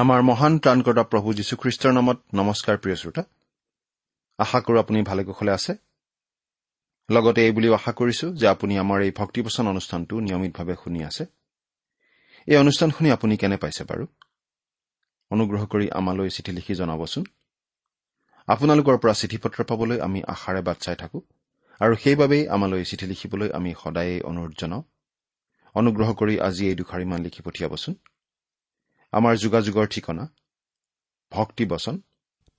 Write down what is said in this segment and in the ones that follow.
আমাৰ মহান ত্ৰাণকৰ্তা প্ৰভু যীশুখ্ৰীষ্টৰ নামত নমস্কাৰ প্ৰিয় শ্ৰোতা। আশা কৰোঁ আপুনি ভালে কুশলে আছে। লগতে এই বুলিও আশা কৰিছো যে আপুনি আমাৰ এই ভক্তিপচন অনুষ্ঠানটো নিয়মিতভাৱে শুনি আছে। এই অনুষ্ঠান শুনি আপুনি কেনে পাইছে বাৰু? অনুগ্ৰহ কৰি আমালৈ চিঠি লিখি জনাবচোন। আপোনালোকৰ পৰা চিঠি পত্ৰ পাবলৈ আমি আশাৰে বাট চাই থাকোঁ আৰু সেইবাবেই আমালৈ চিঠি লিখিবলৈ আমি সদায়েই অনুৰোধ জনাওঁ। অনুগ্ৰহ কৰি আজি এই দুখাৰিমান লিখি পঠিয়াবচোন। আমাৰ যোগাযোগৰ ঠিকনা ভক্তিবচন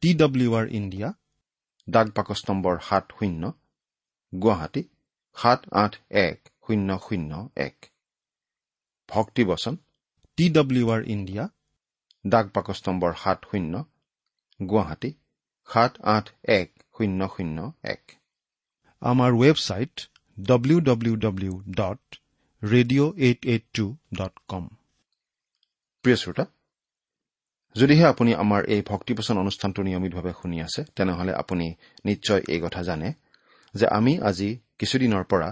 টি ডব্লিউ আৰ ইণ্ডিয়া ডাক বাকচ নম্বৰ সাত শূন্য গুৱাহাটী সাত আঠ এক শূন্য শূন্য এক। ভক্তিবচন টি ডব্লিউ আৰ ইণ্ডিয়া ডাক বাকচ নম্বৰ সাত শূন্য গুৱাহাটী সাত আঠ এক শূন্য শূন্য এক। আমাৰ website W W W dot radio' eight eight two dot com প্ৰিয় শ্ৰোতা যদিহে আপুনি আমাৰ এই ভক্তিপোচন অনুষ্ঠানটো নিয়মিতভাৱে শুনি আছে তেনেহলে আপুনি নিশ্চয় এই কথা জানে যে আমি আজি কিছুদিনৰ পৰা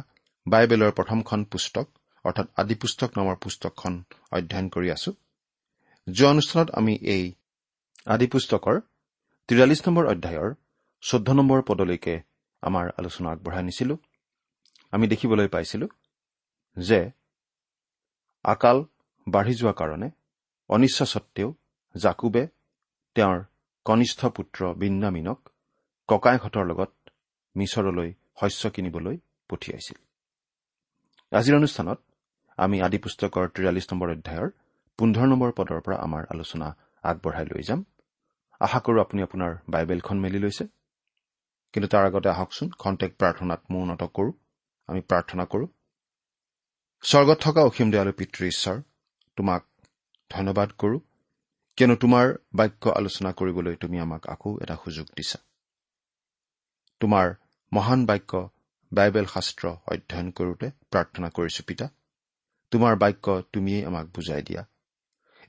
বাইবেলৰ প্ৰথমখন পুস্তক অৰ্থাৎ আদি পুস্তক নামৰ পুস্তকখন অধ্যয়ন কৰি আছো। যোৱা অনুষ্ঠানত আমি এই আদি পুস্তকৰ তিৰাল্লিছ নম্বৰ অধ্যায়ৰ চৈধ্য নম্বৰ পদলৈকে আমাৰ আলোচনা আগবঢ়াই নিছিলো। আমি দেখিবলৈ পাইছিলো যে আকাল বাঢ়ি যোৱা কাৰণে অনিচ্ছা সত্বেও জাকুবে তেওঁৰ কনিষ্ঠ পুত্ৰ বিন্যামিনক ককায়েকহঁতৰ লগত মিছৰলৈ শস্য কিনিবলৈ পঠিয়াইছিল। আজিৰ অনুষ্ঠানত আমি আদি পুস্তকৰ তিৰাল্লিছ নম্বৰ অধ্যায়ৰ পোন্ধৰ নম্বৰ পদৰ পৰা আমাৰ আলোচনা আগবঢ়াই লৈ যাম। আশা কৰোঁ আপুনি আপোনাৰ বাইবেলখন মেলি লৈছে। কিন্তু তাৰ আগতে আহকচোন খন্তেক প্ৰাৰ্থনাত মোৰ উন্নত কৰোঁ। আমি প্ৰাৰ্থনা কৰোঁ। স্বৰ্গত থকা অসীম দয়ালু পিতৃ ঈশ্বৰ তোমাক ধন্যবাদ কৰোঁ। কিয়নো তোমাৰ বাক্য আলোচনা কৰিবলৈ তুমি আমাক আকৌ এটা সুযোগ দিছা। তোমাৰ মহান বাক্য বাইবেল শাস্ত্ৰ অধ্যয়ন কৰোঁতে প্ৰাৰ্থনা কৰিছো পিতা। তোমাৰ বাক্য তুমিয়েই আমাক বুজাই দিয়া।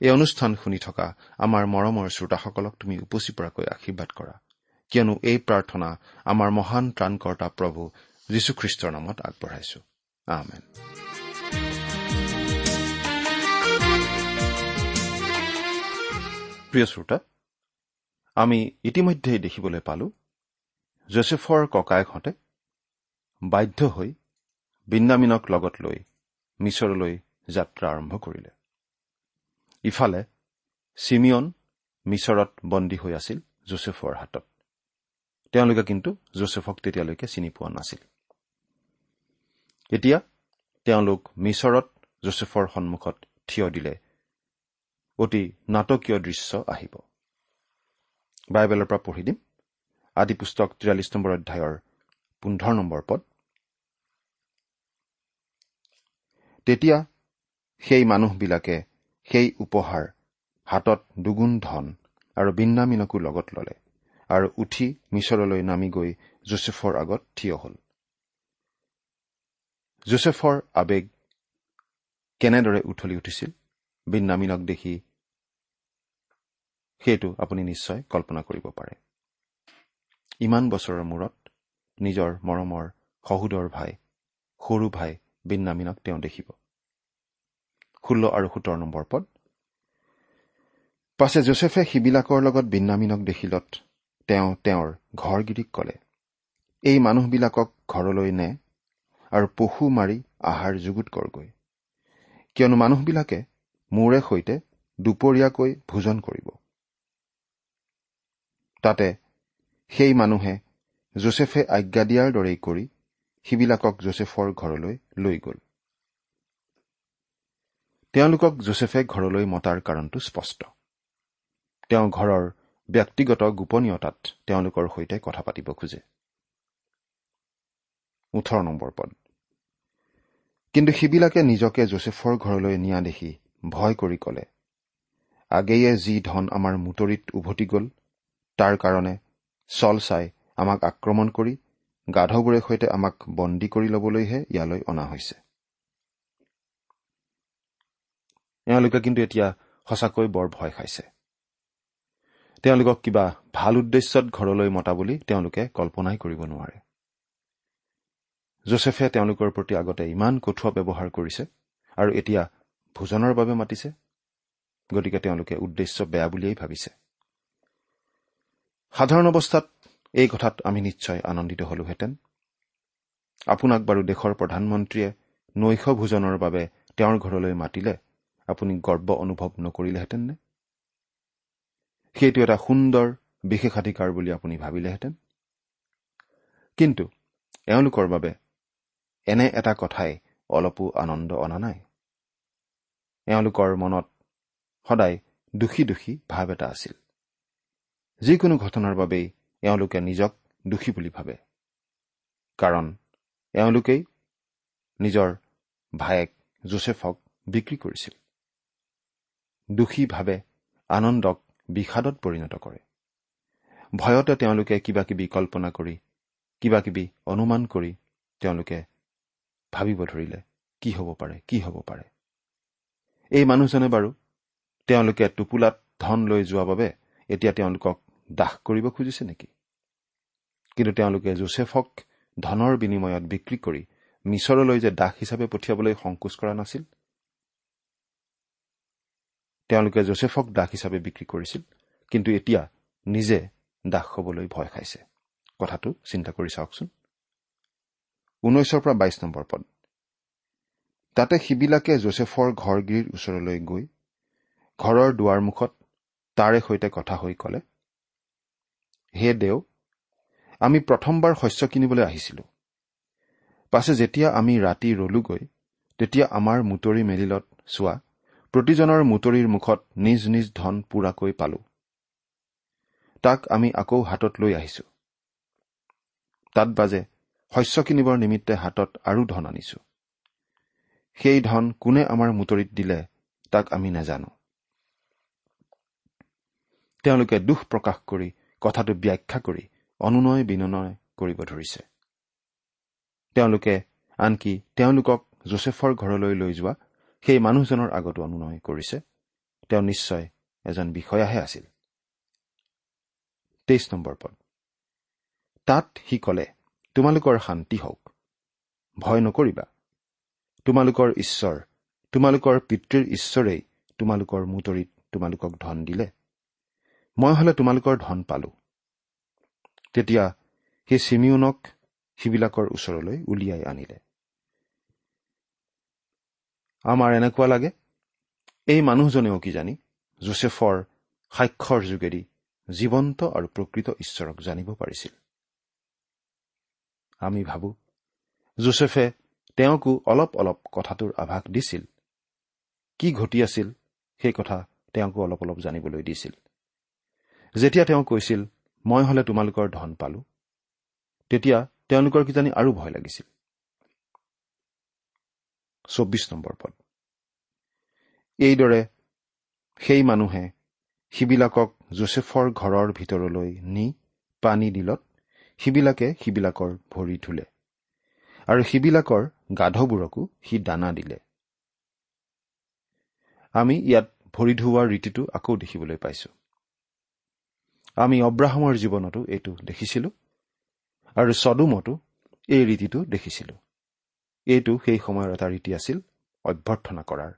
এই অনুষ্ঠান শুনি থকা আমাৰ মৰমৰ শ্ৰোতাসকলক তুমি উপচি পৰাকৈ আশীৰ্বাদ কৰা। কিয়নো এই প্ৰাৰ্থনা আমাৰ মহান ত্ৰাণকৰ্তা প্ৰভু যীশুখ্ৰীষ্টৰ নামত আগবঢ়াইছো। প্ৰিয় শ্ৰোতা আমি ইতিমধ্যেই দেখিবলৈ পালো জোচেফৰ ককায়েকহঁতে বাধ্য হৈ বিন্যামিনক লগত লৈ মিছৰলৈ যাত্ৰা আৰম্ভ কৰিলে। ইফালে চিমিয়ন মিছৰত বন্দী হৈ আছিল জোচেফৰ হাতত। তেওঁলোকে কিন্তু জোচেফক তেতিয়ালৈকে চিনি পোৱা নাছিল। এতিয়া তেওঁলোক মিছৰত জোচেফৰ সন্মুখত থিয় দিলে অতি নাটকীয় দৃশ্য আহিব। বাইবেলৰ পৰা পঢ়ি দিম। আদি পুস্তক তিৰাল্লিছ নম্বৰ অধ্যায়ৰ পোন্ধৰ নম্বৰ পদ। তেতিয়া সেই মানুহবিলাকে সেই উপহাৰ হাতত দুগুণ ধন আৰু বিন্নামিনকো লগত ললে আৰু উঠি মিছৰলৈ নামি গৈ জোচেফৰ আগত থিয় হ'ল। জোচেফৰ আৱেগ কেনেদৰে উঠলি উঠিছিল? বিন্নামিনক দেখি সেইটো আপুনি নিশ্চয় কল্পনা কৰিব পাৰে। ইমান বছৰৰ মূৰত নিজৰ মৰমৰ সহোদৰ ভাই সৰু ভাই বিন্নামিনক তেওঁ দেখিব। ষোল্ল আৰু সোতৰ নম্বৰ পদ। পাছে জোচেফে সিবিলাকৰ লগত বিন্নামিনক দেখিলত তেওঁ তেওঁৰ ঘৰগিৰিক কলে এই মানুহবিলাকক ঘৰলৈ নে আৰু পশু মাৰি আহাৰ যুগুত কৰগৈ। কিয়নো মানুহবিলাকে মোৰে সৈতে দুপৰীয়াকৈ ভোজন কৰিব। তাতে সেই মানুহে জোচেফে আজ্ঞা দিয়াৰ দৰেই কৰি সিবিলাকক জোচেফৰ ঘৰলৈ লৈ গ'ল। তেওঁলোকক জোচেফে ঘৰলৈ মতাৰ কাৰণটো স্পষ্ট। তেওঁ ঘৰৰ ব্যক্তিগত গোপনীয়তাত তেওঁলোকৰ সৈতে কথা পাতিব খোজে। ওঠৰ নম্বৰ পদ। কিন্তু সিবিলাকে নিজকে জোচেফৰ ঘৰলৈ নিয়া দেখি ভয় কৰি কলে আগেয়ে যি ধন আমাৰ মুতৰিত উভতি গ'ল তাৰ কাৰণে চল চাই আমাক আক্ৰমণ কৰি গাধবোৰে সৈতে আমাক বন্দী কৰি ল'বলৈহে ইয়ালৈ অনা হৈছে। এওঁলোকে কিন্তু এতিয়া সঁচাকৈ বৰ ভয় খাইছে। তেওঁলোকক কিবা ভাল উদ্দেশ্যত ঘৰলৈ মতা বুলি তেওঁলোকে কল্পনাই কৰিব নোৱাৰে। জোচেফে তেওঁলোকৰ প্ৰতি আগতে ইমান কঠোৱা ব্যৱহাৰ কৰিছে আৰু এতিয়া ভোজনৰ বাবে মাতিছে। গতিকে তেওঁলোকে উদ্দেশ্য বেয়া বুলিয়েই ভাবিছে। সাধাৰণ অৱস্থাত এই কথাত আমি নিশ্চয় আনন্দিত হলোহেঁতেন। আপোনাক বাৰু দেশৰ প্ৰধানমন্ত্ৰীয়ে নৈশ ভোজনৰ বাবে তেওঁৰ ঘৰলৈ মাতিলে আপুনি গৰ্ব অনুভৱ নকৰিলেহেঁতেন নে? সেইটো এটা সুন্দৰ বিশেষাধিকাৰ বুলি আপুনি ভাবিলেহেঁতেন। কিন্তু এওঁলোকৰ বাবে এনে এটা কথাই অলপো আনন্দ অনা নাই। এওঁলোকৰ মনত সদায় দোষী দোষী ভাৱ এটা আছিল। যিকোনো ঘটনাৰ বাবেই এওঁলোকে নিজক দোষী বুলি ভাবে। কাৰণ এওঁলোকেই নিজৰ ভায়েক জোচেফক বিক্ৰী কৰিছিল। দোষী ভাৱে আনন্দক বিষাদত পৰিণত কৰে। ভয়তে তেওঁলোকে কিবা কিবি কল্পনা কৰি কিবা কিবি অনুমান কৰি তেওঁলোকে ভাবিব ধৰিলে কি হ'ব পাৰে কি হ'ব পাৰে। এই মানুহজনে বাৰু তেওঁলোকে টোপোলাত ধন লৈ যোৱা বাবে এতিয়া তেওঁলোকক দাস কৰিব খুজিছে নেকি? কিন্তু তেওঁলোকে জোচেফক ধনৰ বিনিময়ত বিক্ৰী কৰি মিছৰলৈ যে দাস হিচাপে পঠিয়াবলৈ সংকোচ কৰা নাছিল? তেওঁলোকে জোচেফক দাস হিচাপে বিক্ৰী কৰিছিল কিন্তু এতিয়া নিজে দাস হবলৈ ভয় খাইছে। কথাটো চিন্তা কৰি চাওকচোন। ঊনৈছৰ পৰা বাইছ নম্বৰ পদ। তাতে সিবিলাকে জোচেফৰ ঘৰগিৰিৰ ওচৰলৈ গৈ ঘৰৰ দুৱাৰমুখত তাৰে সৈতে কথা হৈ কলে হে দেও আমি প্ৰথমবাৰ শস্য কিনিবলৈ আহিছিলো। পাছে যেতিয়া আমি ৰাতি ৰলোগৈ তেতিয়া আমাৰ মুতৰি মেলিলত চোৱা প্ৰতিজনৰ মুতৰিৰ মুখত নিজ নিজ ধন পূৰাকৈ পালো। তাক আমি আকৌ হাতত লৈ আহিছো। তাত বাজে শস্য কিনিবৰ নিমিত্তে হাতত আৰু ধন আনিছো। সেই ধন কোনে আমাৰ মুতৰিত দিলে তাক আমি নাজানো। তেওঁলোকে দুখ প্ৰকাশ কৰি কথাটো ব্যাখ্যা কৰি অনুনয় বিনয় কৰিব ধৰিছে। তেওঁলোকে আনকি তেওঁলোকক জোচেফৰ ঘৰলৈ লৈ যোৱা সেই মানুহজনৰ আগতো অনুনয় কৰিছে। তেওঁ নিশ্চয় এজন বিষয়াহে আছিল। তেইছ নম্বৰ পদ। তাত সি কলে তোমালোকৰ শান্তি হওক। ভয় নকৰিবা। তোমালোকৰ ঈশ্বৰ তোমালোকৰ পিতৃৰ ঈশ্বৰেই তোমালোকৰ মুতৰিত তোমালোকক ধন দিলে। মই হলে তোমালোকৰ ধন পালো। তেতিয়া সেই চিমিউনক সিবিলাকৰ ওচৰলৈ উলিয়াই আনিলে। আমাৰ এনেকুৱা লাগে এই মানুহজনেও কি জানি জোচেফৰ সাক্ষৰ যোগেদি জীৱন্ত আৰু প্ৰকৃত ঈশ্বৰক জানিব পাৰিছিল। আমি ভাবো জোচেফে তেওঁকো অলপ অলপ কথাটোৰ আভাস দিছিল। কি ঘটি আছিল সেই কথা তেওঁকো অলপ অলপ জানিবলৈ দিছিল। যেতিয়া তেওঁ কৈছিল মই হলে তোমালোকৰ ধন পালো তেতিয়া তেওঁলোকৰ কিজানি আৰু ভয় লাগিছিল। চৌব্বিছ নম্বৰ পদ। এইদৰে সেই মানুহে সিবিলাকক জোচেফৰ ঘৰৰ ভিতৰলৈ নি পানী দিলত সিবিলাকে সিবিলাকৰ ভৰি ধুলে আৰু সিবিলাকৰ গাধবোৰকো সি দানা দিলে। আমি ইয়াত ভৰি ধুওৱাৰ ৰীতিটো আকৌ দেখিবলৈ পাইছো। আমি অব্ৰাহামৰ জীৱনতো এইটো দেখিছিলো আৰু চদুমতো এই ৰীতিটো দেখিছিলো। এইটো সেই সময়ৰ এটা ৰীতি আছিল অভ্যৰ্থনা কৰাৰ।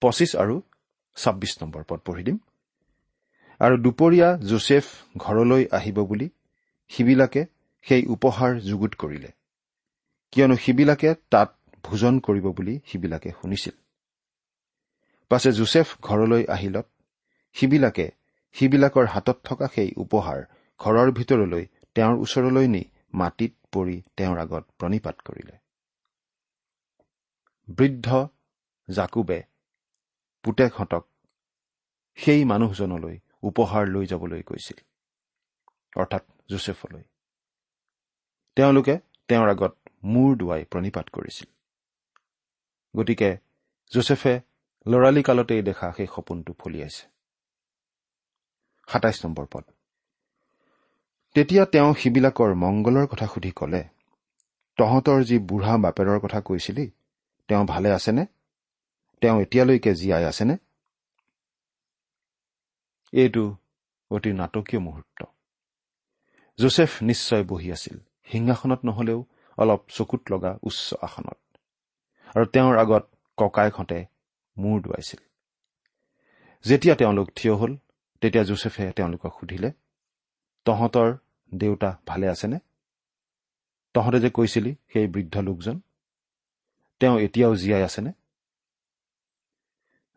পঁচিছ আৰু ছাব্বিছ নম্বৰ পদ পঢ়ি দিম। আৰু দুপৰীয়া জোচেফ ঘৰলৈ আহিব বুলি সিবিলাকে সেই উপহাৰ যুগুত কৰিলে। কিয়নো সিবিলাকে তাত ভোজন কৰিব বুলি সিবিলাকে শুনিছিল। পাছে জোচেফ ঘৰলৈ আহিলত সিবিলাকে সিবিলাকৰ হাতত থকা সেই উপহাৰ ঘৰৰ ভিতৰলৈ তেওঁৰ ওচৰলৈ নি মাটিত পৰি তেওঁৰ আগত প্ৰণিপাত কৰিলে। বৃদ্ধ জাকুবে পুতেকহঁতক সেই মানুহজনলৈ উপহাৰ লৈ যাবলৈ কৈছিল। অৰ্থাৎ জোচেফলৈ। তেওঁলোকে তেওঁৰ আগত মূৰ দুৱাই প্ৰণিপাত কৰিছিল। গতিকে জোচেফে লৰালি কালতেই দেখা সেই সপোনটো ফলিয়াইছে। সাতাইছ নম্বৰ পদ। তেতিয়া তেওঁ সিবিলাকৰ মংগলৰ কথা সুধি কলে তহঁতৰ যি বুঢ়া বাপেৰৰ কথা কৈছিলি তেওঁ ভালে আছেনে? তেওঁ এতিয়ালৈকে জীয়াই আছেনে? এইটো অতি নাটকীয় মুহূৰ্ত। জোচেফ নিশ্চয় বহি আছিল। সিংহাসনত নহলেও অলপ চকুত লগা উচ্চ আসনত। আৰু তেওঁৰ আগত ককাইকহঁতে মূৰ দুৱাইছিল। যেতিয়া তেওঁলোক থিয় হ'ল তেতিয়া জোচেফে তেওঁলোকক সুধিলে তহঁতৰ দেউতা ভালে আছেনে? তহঁতে যে কৈছিলি সেই বৃদ্ধ লোকজন তেওঁ এতিয়াও জীয়াই আছেনে?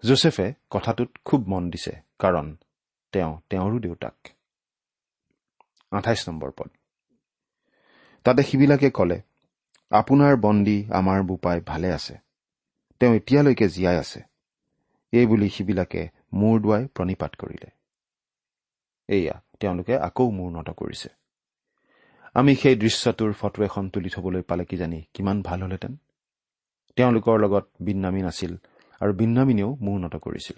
জোচেফে কথাটোত খুব মন দিছে কাৰণ তেওঁ তেওঁৰো দেউতাক। আঠাইছ নম্বৰ পদ। তাতে সিবিলাকে কলে আপোনাৰ বন্দী আমাৰ বোপাই ভালে আছে। তেওঁ এতিয়ালৈকে জীয়াই আছে। এই বুলি সিবিলাকে মূৰ দুৱাই প্ৰণিপাত কৰিলে। এয়া তেওঁলোকে আকৌ মূৰ নত কৰিছে। আমি সেই দৃশ্যটোৰ ফটো এখন তুলি থবলৈ পালে কিজানি কিমান ভাল হলহেঁতেন? তেওঁলোকৰ লগত বিন্নামিন আছিল আৰু বিন্নামিনেও মূৰ নত কৰিছিল।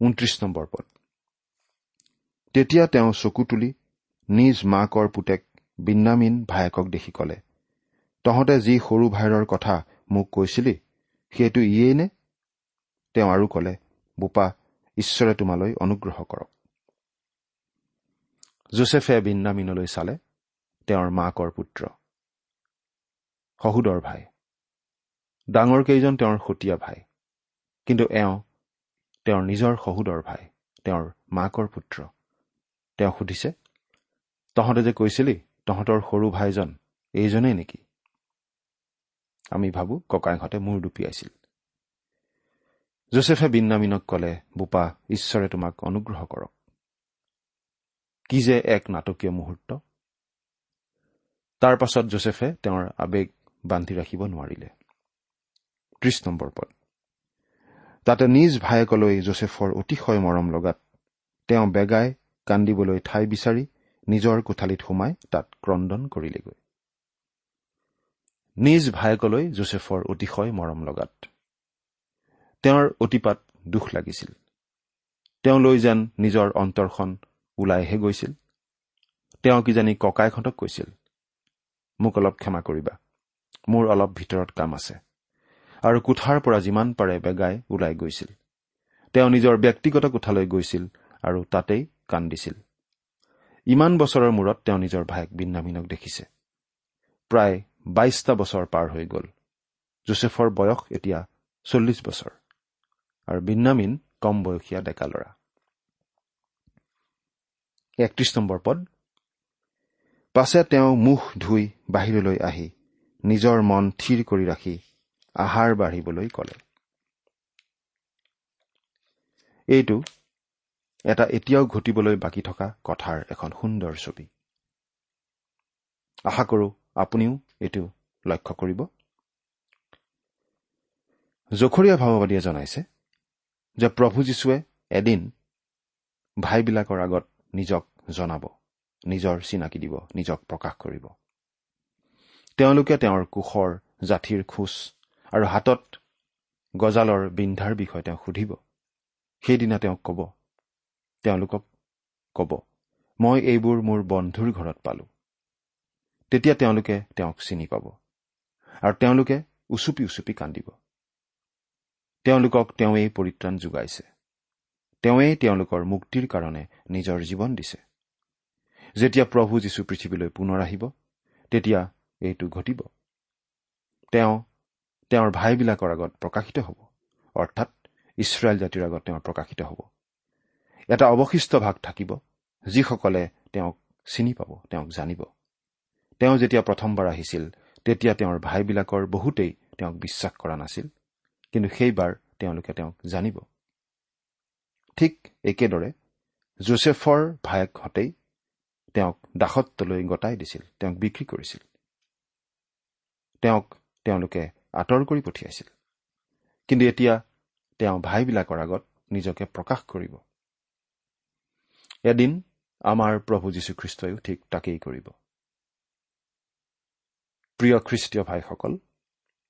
ঊনত্ৰিশ নম্বৰ পদ। তেতিয়া তেওঁ চকু তুলি নিজ মাকৰ পুতেক বিন্নামিন ভায়েকক দেখি কলে তহঁতে যি সৰু ভাইৰৰ কথা মোক কৈছিলি সেইটো ইয়েই নে? তেওঁ আৰু কলে বোপা ঈশ্বৰে তোমালৈ অনুগ্ৰহ কৰক। জোচেফে বিন্নামিনলৈ চালে তেওঁৰ মাকৰ পুত্ৰ। শহুদৰ ভাই। ডাঙৰ কেইজন তেওঁৰ সতীয়া ভাই কিন্তু এওঁ তেওঁৰ নিজৰ শহুদৰ ভাই তেওঁৰ মাকৰ পুত্ৰ। তেওঁ সুধিছে তহঁতে যে কৈছিলি তহঁতৰ সৰু ভাইজন এইজনেই নেকি? আমি ভাবো ককাইহঁতে মূৰ দুপিয়াইছিল জোচেফে বিন্নামিনক কলে বোপা ঈশ্বৰে তোমাক অনুগ্ৰহ কৰক। কি যে এক নাটকীয় মুহূৰ্ত। তাৰ পাছত জোচেফে তেওঁৰ আৱেগ বান্ধি ৰাখিব নোৱাৰিলে। ত্ৰিশ নম্বৰ পদ। তাতে নিজ ভায়েকলৈ জোচেফৰ অতিশয় মৰম লগাত তেওঁ বেগাই কান্দিবলৈ ঠাই বিচাৰি নিজৰ কোঠালিত সোমাই তাত ক্ৰদন কৰিলেগৈ। নিজ ভায়েকলৈ জোচেফৰ অতিশয় মৰম লগাত। তেওঁৰ অতিপাত দুখ লাগিছিল। তেওঁ লৈ যেন নিজৰ অন্তৰখন ওলাইহে গৈছিল। তেওঁ কিজানি ককাইহঁতক কৈছিল মোক অলপ ক্ষমা কৰিবা মোৰ অলপ ভিতৰত কাম আছে। আৰু কোঠাৰ পৰা যিমান পাৰে বেগাই ওলাই গৈছিল। তেওঁ নিজৰ ব্যক্তিগত কোঠালৈ গৈছিল আৰু তাতেই কান্দিছিল। ইমান বছৰৰ মূৰত তেওঁ নিজৰ ভায়েক বিন্নামিনক দেখিছে। প্ৰায় বাইশটা বছৰ পাৰ হৈ গ'ল। জোচেফৰ বয়স এতিয়া চল্লিছ বছৰ। আৰু বিন্নামিন কম বয়সীয়া ডেকা ল'ৰা। একত্ৰিশ নম্বৰ পদ। পাছে তেওঁ মুখ ধুই বাহিৰলৈ আহি নিজৰ মন থিৰ কৰি ৰাখি আহাৰ বাঢ়িবলৈ কলে। এইটো এটা এতিয়াও ঘটিবলৈ বাকী থকা কথাৰ এখন সুন্দৰ ছবি। আশা কৰো আপুনিও এইটো লক্ষ্য কৰিব। জখৰীয়া ভাৱবাদীয়ে জনাইছে যে প্ৰভু যীশুৱে এদিন ভাইবিলাকৰ আগত নিজক জনাব নিজৰ চিনাকি দিব নিজক প্ৰকাশ কৰিব। তেওঁলোকে তেওঁৰ কোষৰ জাঠিৰ খোজ আৰু হাতত গজালৰ বিন্ধাৰ বিষয়ে তেওঁ সুধিব। সেইদিনা তেওঁক ক'ব তেওঁলোকক ক'ব মই এইবোৰ মোৰ বন্ধুৰ ঘৰত পালো। তেতিয়া তেওঁলোকে তেওঁক চিনি পাব আৰু তেওঁলোকে উচুপি উচুপি কান্দিব। তেওঁলোকক তেওঁৱেই পৰিত্ৰাণ যোগাইছে। তেওঁৱেই তেওঁলোকৰ মুক্তিৰ কাৰণে নিজৰ জীৱন দিছে। যেতিয়া প্ৰভু যীশু পৃথিৱীলৈ পুনৰ আহিব তেতিয়া এইটো ঘটিব। তেওঁ তেওঁৰ ভাইবিলাকৰ আগত প্ৰকাশিত হ'ব। অৰ্থাৎ ইছৰাইল জাতিৰ আগত তেওঁ প্ৰকাশিত হ'ব। এটা অৱশিষ্ট ভাগ থাকিব যিসকলে তেওঁক চিনি পাব তেওঁক জানিব। তেওঁ যেতিয়া প্ৰথমবাৰ আহিছিল তেতিয়া তেওঁৰ ভাইবিলাকৰ বহুতেই তেওঁক বিশ্বাস কৰা নাছিল কিন্তু সেইবাৰ তেওঁলোকে তেওঁক জানিব। ঠিক একেদৰে জোচেফৰ ভায়েকহঁতেই তেওঁক দাসত্বলৈ গতাই দিছিল তেওঁক বিক্ৰী কৰিছিল। তেওঁক তেওঁলোকে আঁতৰ কৰি পঠিয়াইছিল। কিন্তু এতিয়া তেওঁ ভাইবিলাকৰ আগত নিজকে প্ৰকাশ কৰিব। এদিন আমাৰ প্ৰভু যীশুখ্ৰীষ্টইও ঠিক তাকেই কৰিব। প্ৰিয় খ্ৰীষ্টীয় ভাইসকল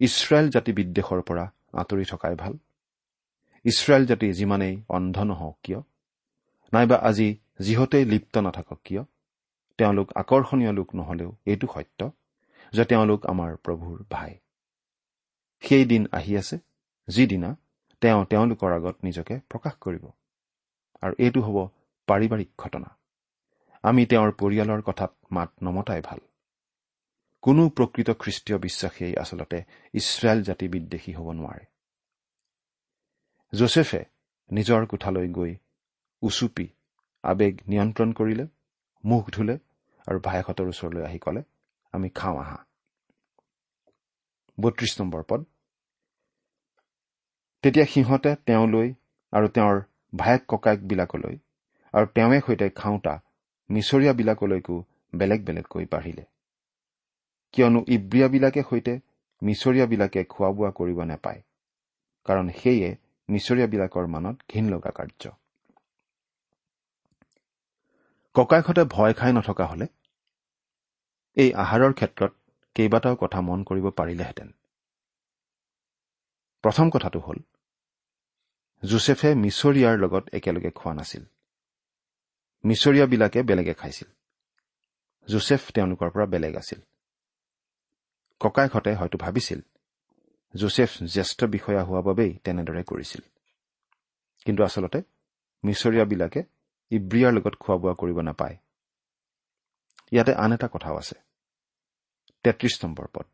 ইছৰাইল জাতি বিদ্বেষৰ পৰা আঁতৰি থকাই ভাল। ইছৰাইল জাতি যিমানেই অন্ধ নহওক কিয় নাইবা আজি যিহতেই লিপ্ত নাথাকক কিয় তেওঁলোক আকৰ্ষণীয় লোক নহলেও এইটো সত্য যে তেওঁলোক আমাৰ প্ৰভুৰ ভাই। সেই দিন আহি আছে যিদিনা তেওঁ তেওঁলোকৰ আগত নিজকে প্ৰকাশ কৰিব। আৰু এইটো হ'ব পাৰিবাৰিক ঘটনা। আমি তেওঁৰ পৰিয়ালৰ কথাত মাত নমতাই ভাল। কোনো প্ৰকৃত খ্ৰীষ্টীয় বিশ্বাসীয়ে আচলতে ইছৰাইল জাতি বিদ্বেষী হ'ব নোৱাৰে। জোচেফে নিজৰ কোঠালৈ গৈ উচুপি আৱেগ নিয়ন্ত্ৰণ কৰিলে মুখ ধুলে আৰু ভায়েকহঁতৰ ওচৰলৈ আহি ক'লে আমি খাওঁ আহা। বত্ৰিশ নম্বৰ পদ। তেতিয়া সিহঁতে তেওঁলৈ আৰু তেওঁৰ ভায়েক ককায়েকবিলাকলৈ আৰু তেওঁৱে সৈতে খাওঁতা মিছৰীয়াবিলাকলৈকো বেলেগ বেলেগকৈ বাঢ়িলে। কিয়নো ইব্ৰিয়াবিলাকে সৈতে মিছৰীয়াবিলাকে খোৱা বোৱা কৰিব নাপায় কাৰণ সেয়ে মিছৰীয়াবিলাকৰ মনত ঘীন লগা কাৰ্য। ককাইকহঁতে ভয় খাই নথকা হলে এই আহাৰৰ ক্ষেত্ৰত কেইবাটাও কথা মন কৰিব পাৰিলেহেঁতেন। প্ৰথম কথাটো হ'ল জোচেফে মিছৰীয়াৰ লগত একেলগে খোৱা নাছিল। মিছৰীয়াবিলাকে বেলেগে খাইছিল। জোচেফ তেওঁলোকৰ পৰা বেলেগ আছিল। ককাইকহঁতে হয়তো ভাবিছিল জোচেফ জ্যেষ্ঠ বিষয়া হোৱা বাবেই তেনেদৰে কৰিছিল। কিন্তু আচলতে মিছৰীয়াবিলাকে ইব্ৰিয়াৰ লগত খোৱা বোৱা কৰিব নাপায়। ইয়াতে আন এটা কথাও আছে। তেত্ৰিশ নম্বৰ পদ।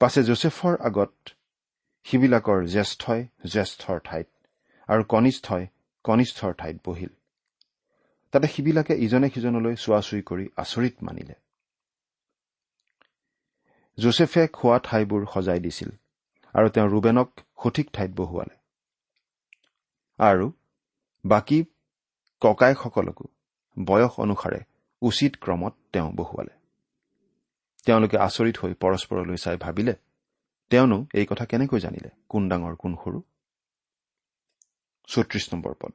পাছে জোচেফৰ আগত সিবিলাকৰ জ্যেষ্ঠই জ্যেষ্ঠৰ ঠাইত আৰু কনিষ্ঠই কনিষ্ঠৰ ঠাইত বহিল। তাতে সিবিলাকে ইজনে সিজনলৈ চোৱা চুই কৰি আচৰিত মানিলে। জোচেফে খোৱা ঠাইবোৰ সজাই দিছিল আৰু তেওঁ ৰুবেনক সঠিক ঠাইত বহুৱালে। আৰু বাকী ককায়েকসকলকো বয়স অনুসাৰে উচিত ক্ৰমত তেওঁ বহুৱালে। তেওঁলোকে আচৰিত হৈ পৰস্পৰলৈ চাই ভাবিলে তেওঁনো এই কথা কেনেকৈ জানিলে? কোন ডাঙৰ কোন সৰু? চৌত্ৰিশ নম্বৰ পদ।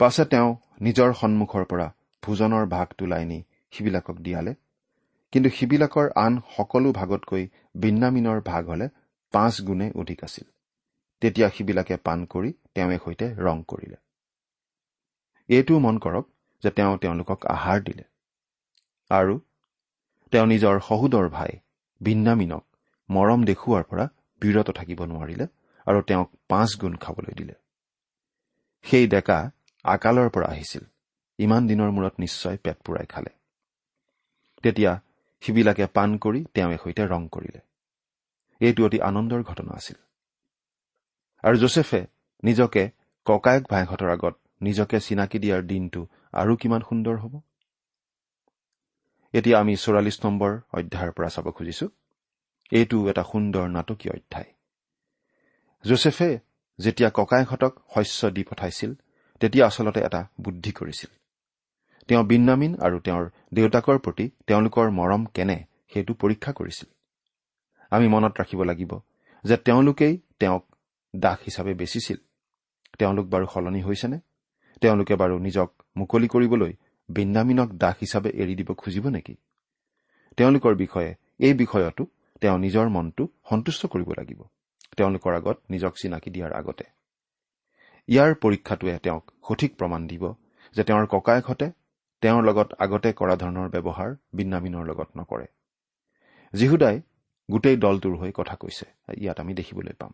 পাছে তেওঁ নিজৰ সন্মুখৰ পৰা ভোজনৰ ভাগ তোলাই নি সিবিলাকক দিয়ালে। কিন্তু সিবিলাকৰ আন সকলো ভাগতকৈ বিন্নামিনৰ ভাগ হলে পাঁচ গুণে অধিক আছিল। তেতিয়া সিবিলাকে পাণ কৰি তেওঁৱে সৈতে ৰং কৰিলে। এইটোও মন কৰক যে তেওঁ তেওঁলোকক আহাৰ দিলে। আৰু তেওঁ নিজৰ সহোদৰ ভাই বিন্নামিনক মৰম দেখুওৱাৰ পৰা বিৰত থাকিব নোৱাৰিলে আৰু তেওঁক পাঁচ গুণ খাবলৈ দিলে। সেই ডেকা আকালৰ পৰা আহিছিল। ইমান দিনৰ মূৰত নিশ্চয় পেট পূৰাই খালে। তেতিয়া সিবিলাকে পাণ কৰি তেওঁৱে সৈতে ৰং কৰিলে। এইটো অতি আনন্দৰ ঘটনা আছিল। আৰু জোচেফে নিজকে ককায়েক ভাইহঁতৰ আগত নিজকে চিনাকি দিয়াৰ দিনটো আৰু কিমান সুন্দৰ হ'ব? এতিয়া আমি চৌৰাল্লিছ নম্বৰ অধ্যায়ৰ পৰা চাব খুজিছো। এইটো এটা সুন্দৰ নাটকীয় অধ্যায়। জোচেফে যেতিয়া ককায়েকহঁতক শস্য দি পঠাইছিল তেতিয়া আচলতে এটা বুদ্ধি কৰিছিল। তেওঁ বিন্নামিন আৰু তেওঁৰ দেউতাকৰ প্ৰতি তেওঁলোকৰ মৰম কেনে সেইটো পৰীক্ষা কৰিছিল। আমি মনত ৰাখিব লাগিব যে তেওঁলোকেই তেওঁক দাস হিচাপে বেচিছিল। তেওঁলোক বাৰু সলনি হৈছেনে? তেওঁলোকে বাৰু নিজক মুকলি কৰিবলৈ বিন্নামিনক দাস হিচাপে এৰি দিব খুজিব নেকি? তেওঁলোকৰ বিষয়ে এই বিষয়তো তেওঁ নিজৰ মনটো সন্তুষ্ট কৰিব লাগিব। তেওঁলোকৰ আগত নিজক চিনাকি দিয়াৰ আগতে। ইয়াৰ পৰীক্ষাটোৱে তেওঁক সঠিক প্ৰমাণ দিব যে তেওঁৰ ককায়েকহঁতে তেওঁৰ লগত আগতে কৰা ধৰণৰ ব্যৱহাৰ বিন্নামিনৰ লগত নকৰে। যীহুদাই গোটেই দলটোৰ হৈ কথা কৈছে। ইয়াত আমি দেখিবলৈ পাম।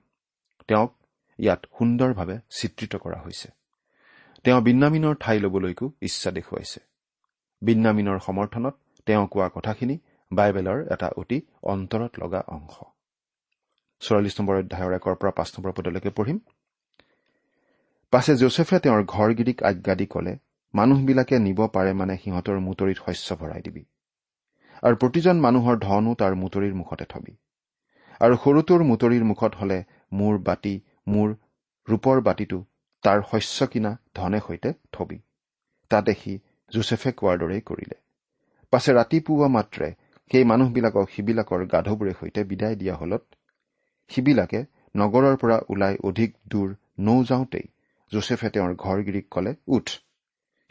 তেওঁক ইয়াত সুন্দৰভাৱে চিত্ৰিত কৰা হৈছে। তেওঁ বিন্নামিনৰ ঠাই ল'বলৈকো ইচ্ছা দেখুৱাইছে। বিন্নামিনৰ সমৰ্থনত তেওঁ কোৱা কথাখিনি বাইবেলৰ এটা অতি অন্তৰত লগা অংশ। চৌৰাল্লিছ নম্বৰ অধ্যায়ৰ একৰ পৰা পাঁচ নম্বৰ পদলৈকে পঢ়িম। পাছে জোচেফে তেওঁৰ ঘৰগিৰিক আজ্ঞা দি কলে মানুহবিলাকে নিব পাৰে মানে সিহঁতৰ মুতৰিত শস্য ভৰাই দিবি। আৰু প্ৰতিজন মানুহৰ ধনো তাৰ মুতৰিৰ মুখতে থবি। আৰু সৰুটোৰ মুতৰিৰ মুখত হলে মোৰ বাতি মোৰ ৰূপৰ বাতিটো তাৰ শস্য কিনা ধনে সৈতে থবি। তাতে সি জোচেফে কোৱাৰ দৰেই কৰিলে। পাছে ৰাতিপুৱা মাত্ৰে সেই মানুহবিলাকক সিবিলাকৰ গাধবোৰে সৈতে বিদায় দিয়া হলত সিবিলাকে নগৰৰ পৰা ওলাই অধিক দূৰ নৌ যাওঁতেই জোচেফে তেওঁৰ ঘৰগিৰিক কলে উঠ।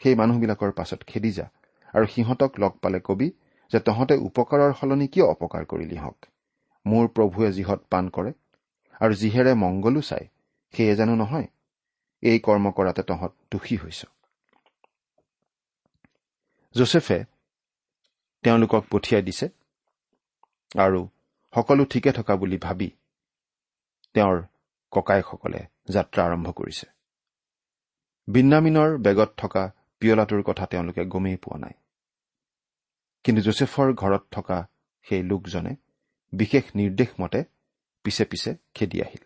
সেই মানুহবিলাকৰ পাছত খেদি যা আৰু সিহঁতক লগ পালে কবি যে তহঁতে উপকাৰৰ সলনি কিয় অপকাৰ কৰিলি হওক মোৰ প্ৰভুৱে যিহত পাণ কৰে আৰু যিহেৰে মংগলো চাই সেয়ে জানো নহয়। এই কৰ্ম কৰাতে তহঁত দোষী হৈছ। জোচেফে তেওঁলোকক পঠিয়াই দিছে আৰু সকলো ঠিকে থকা বুলি ভাবি তেওঁৰ ককায়েকসকলে যাত্ৰা আৰম্ভ কৰিছে। বিন্নামিনৰ বেগত থকা পিয়লাটোৰ কথা তেওঁলোকে গমেই পোৱা নাই। কিন্তু জোচেফৰ ঘৰত থকা সেই লোকজনে বিশেষ নিৰ্দেশ মতে পিছে পিছে খেদি আহিল।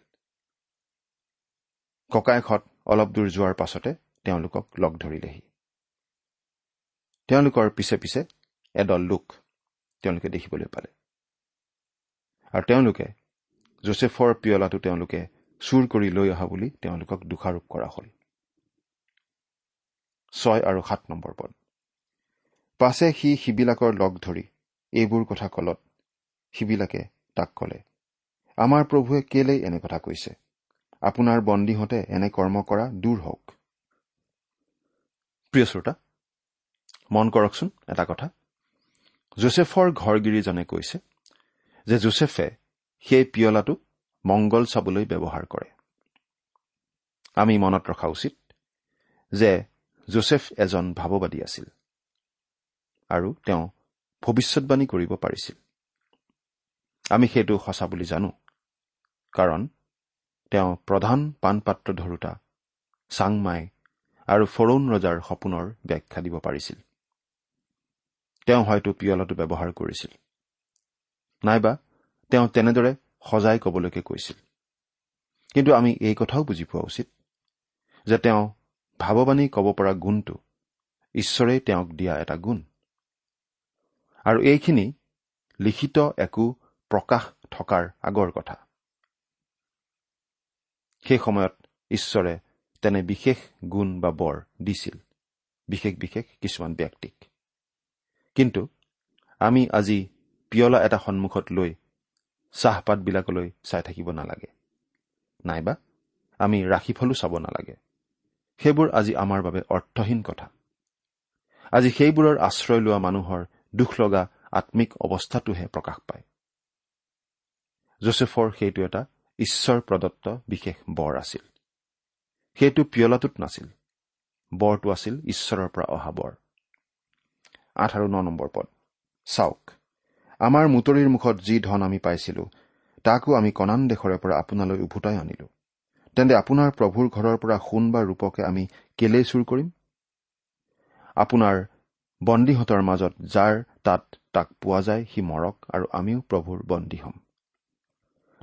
ককায়েকহঁত অলপ দূৰ যোৱাৰ পাছতে তেওঁলোকক লগ ধৰিলেহি। তেওঁলোকৰ পিছে পিছে এদল লোক তেওঁলোকে দেখিবলৈ পালে। আৰু তেওঁলোকে জোচেফৰ পিয়লাটো তেওঁলোকে চুৰ কৰি লৈ অহা বুলি তেওঁলোকক দোষাৰোপ কৰা হ'ল। ছয় আৰু সাত নম্বৰ পদ। পাছে সি সিবিলাকৰ লগ ধৰি এইবোৰ কথা কলত সিবিলাকে তাক কলে আমাৰ প্ৰভুৱে কেলেই এনে কথা কৈছে? আপোনাৰ বন্দীহঁতে এনে কৰ্ম কৰা দূৰ হওক। প্ৰিয় শ্ৰোতা মন কৰকচোন এটা কথা। জোচেফৰ ঘৰগিৰিজনে কৈছে যে জোচেফে সেই পিয়লাটো মংগল চাবলৈ ব্যৱহাৰ কৰে। আমি মনত ৰখা উচিত যে জোচেফ এজন ভাৱবাদী আছিল আৰু তেওঁ ভৱিষ্যৎবাণী কৰিব পাৰিছিল। আমি সেইটো সঁচা বুলি জানো কাৰণ তেওঁ প্ৰধান পাণপাত্ৰ ধৰোতা চাংমাই আৰু ফৰৌন ৰজাৰ সপোনৰ ব্যাখ্যা দিব পাৰিছিল। তেওঁ হয়তো পিয়লাটো ব্যৱহাৰ কৰিছিল। নাইবা তেওঁ তেনেদৰে সজাই কবলৈকে কৈছিল। কিন্তু আমি এই কথাও বুজি পোৱা উচিত যে তেওঁ ভাৱবাণী ক'ব পৰা গুণটো ঈশ্বৰেই তেওঁক দিয়া এটা গুণ। আৰু এইখিনি লিখিত একো প্ৰকাশ থকাৰ আগৰ কথা। সেই সময়ত ঈশ্বৰে তেনে বিশেষ গুণ বা বৰ দিছিল বিশেষ বিশেষ কিছুমান ব্যক্তিক। কিন্তু আমি আজি পিয়লা এটা সন্মুখত লৈ চাহপাতবিলাকলৈ চাই থাকিব নালাগে। নাইবা আমি ৰাশিফলো চাব নালাগে। সেইবোৰ আজি আমাৰ বাবে অৰ্থহীন কথা। আজি সেইবোৰৰ আশ্ৰয় লোৱা মানুহৰ দুখ লগা আত্মিক অৱস্থাটোহে প্ৰকাশ পায়। জোচেফৰ সেইটো এটা ঈশ্বৰ প্ৰদত্ত বিশেষ বৰ আছিল। সেইটো পিয়লাটোত নাছিল। বৰটো আছিল ঈশ্বৰৰ পৰা অহা বৰ। আঠ আৰু ন নম্বৰ পদ। চাওক আমাৰ মুতৰিৰ মুখত যি ধন আমি পাইছিলো তাকো আমি কণান দেশৰে পৰা আপোনালৈ উভতাই আনিলো। তেন্তে আপোনাৰ প্ৰভুৰ ঘৰৰ পৰা সোণ বা ৰূপকে আমি কেলেই চুৰ কৰিম? আপোনাৰ বন্দীহঁতৰ মাজত যাৰ তাত তাক পোৱা যায় সি মৰক আৰু আমিও প্ৰভুৰ বন্দী হ'ম।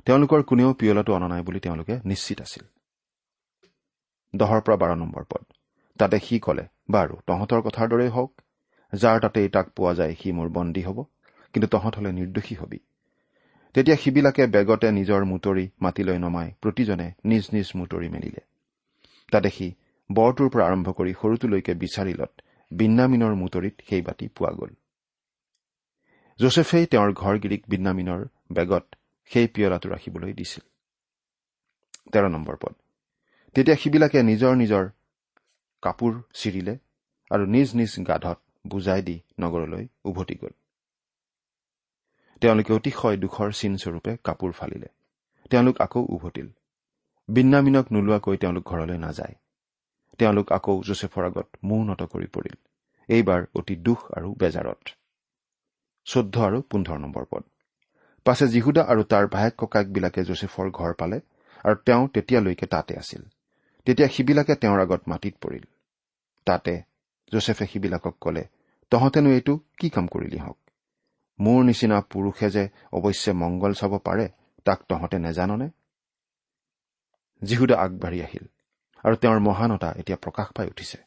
তেওঁলোকৰ কোনেও পিয়লাটো অনা নাই বুলি তেওঁলোকে নিশ্চিত আছিল। দহৰ পৰা বাৰ নম্বৰ পদ। তাতে সি কলে বাৰু তহঁতৰ কথাৰ দৰেই হওক। যাৰ তাতেই তাক পোৱা যায় সি মোৰ বন্দী হ'ব। কিন্তু তহঁত হলে নিৰ্দোষী হবি। তেতিয়া সিবিলাকে বেগতে নিজৰ মুতৰি মাটিলৈ নমাই প্ৰতিজনে নিজ নিজ মুতৰি মেলিলে। তাতে সি বৰটোৰ পৰা আৰম্ভ কৰি সৰুটোলৈকে বিচাৰিলত বিন্নামিনৰ মুতৰিত সেই বাতি পোৱা গ'ল। জোচেফেই তেওঁৰ ঘৰগিৰিক বিন্নামিনৰ বেগত সেই পিয়লাটো ৰাখিবলৈ দিছিল। তেৰ নম্বৰ পদ। তেতিয়া সিবিলাকে নিজৰ নিজৰ কাপোৰ চিৰিলে আৰু নিজ নিজ গাধত বুজাই দি নগৰলৈ উভতি গ'ল। তেওঁলোকে অতিশয় দুখৰ চিনস্বৰূপে কাপোৰ ফালিলে। তেওঁলোক আকৌ উভতিল। বিন্যামিনক নোলোৱাকৈ তেওঁলোক ঘৰলৈ নাযায়। তেওঁলোক আকৌ জোচেফৰ আগত মূৰ্ণত কৰি পৰিল। এইবাৰ অতি দুখ আৰু বেজাৰত। চৈধ্য আৰু পোন্ধৰ নম্বৰ পদ। পাছে যীহুদা আৰু তাৰ ভায়েক ককায়েকবিলাকে জোচেফৰ ঘৰ পালে আৰু তেওঁ তেতিয়ালৈকে তাতে আছিল। তেতিয়া সিবিলাকে তেওঁৰ আগত মাটিত পৰিল। তাতে জোচেফে সিবিলাকক কলে তহঁতেনো এইটো কি কাম কৰিলি হওক মোৰ নিচিনা পুৰুষে যে অৱশ্যে মংগল চাব পাৰে তাক তহঁতে নেজাননে? যীহুদা আগবাঢ়ি আহিল আৰু তেওঁৰ মহানতা এতিয়া প্ৰকাশ পাই উঠিছে।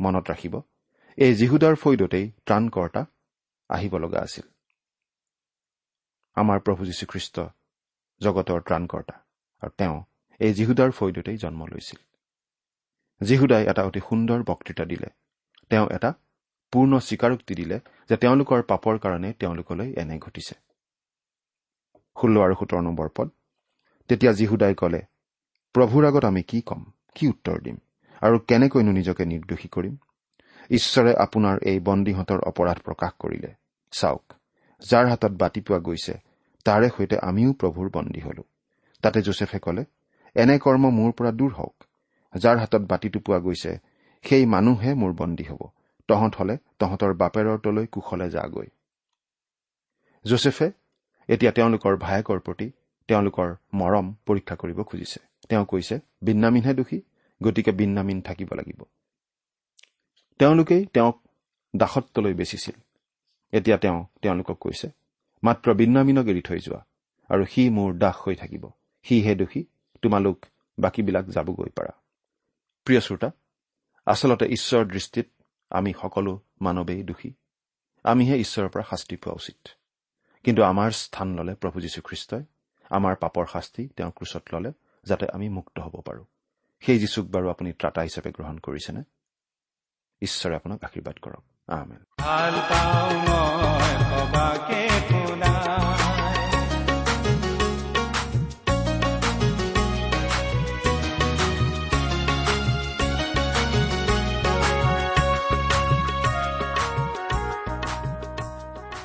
মনত ৰাখিব এই যীহুদাৰ ফৈদতেই ত্ৰাণকৰ্তা আহিব লগা আছিল। আমাৰ প্ৰভু যীশুখ্ৰীষ্ট জগতৰ ত্ৰাণকৰ্তা আৰু তেওঁ এই যীহুদাৰ ফৈদতেই জন্ম লৈছিল। যীহুদাই এটা অতি সুন্দৰ বক্তৃতা দিলে। তেওঁ এটা পূৰ্ণ স্বীকাৰোক্তি দিলে যে তেওঁলোকৰ পাপৰ কাৰণে তেওঁলোকলৈ এনে ঘটিছে। ষোল্ল আৰু সোতৰ নম্বৰ পদ। তেতিয়া যীহুদাই কলে প্ৰভুৰ আগত আমি কি ক'ম? কি উত্তৰ দিম? আৰু কেনেকৈনো নিজকে নিৰ্দোষী কৰিম? ঈশ্বৰে আপোনাৰ এই বন্দীহঁতৰ অপৰাধ প্ৰকাশ কৰিলে। চাওক যাৰ হাতত বাতি পোৱা গৈছে তাৰে সৈতে আমিও প্ৰভুৰ বন্দী হলো। তাতে জোচেফে কলে এনে কৰ্ম মোৰ পৰা দূৰ হওক। যাৰ হাতত বাতিটো পোৱা গৈছে সেই মানুহে মোৰ বন্দী হ'ব। তহঁত হলে তহঁতৰ বাপেৰৰ তলৈ কুশলে যাগৈ। জোচেফে এতিয়া তেওঁলোকৰ ভায়েকৰ প্ৰতি তেওঁলোকৰ মৰম পৰীক্ষা কৰিব খুজিছে। তেওঁ কৈছে বিন্নামিনহে দোষী গতিকে বিন্নামিন থাকিব লাগিব। তেওঁলোকেই তেওঁক দাসত্বলৈ বেচিছিল। এতিয়া তেওঁ তেওঁলোকক কৈছে মাত্ৰ বিন্নামিনক এৰি থৈ যোৱা আৰু সি মোৰ দাস হৈ থাকিব। সিহে দোষী তোমালোক বাকীবিলাক যাবগৈ পাৰা। প্ৰিয় শ্ৰোতা আচলতে ঈশ্বৰৰ দৃষ্টিত আমি সকলো মানৱেই দোষী। আমিহে ঈশ্বৰৰ পৰা শাস্তি পোৱা উচিত। কিন্তু আমাৰ স্থান ললে প্ৰভু যীশুখ্ৰীষ্টই আমাৰ পাপৰ শাস্তি তেওঁ ক্ৰুচত ললে যাতে আমি মুক্ত হ'ব পাৰোঁ। সেই যীচুক বাৰু আপুনি ত্ৰাতা হিচাপে গ্ৰহণ কৰিছেনে? ঈশ্বৰে আপোনাক আশীৰ্বাদ কৰক। আহমেন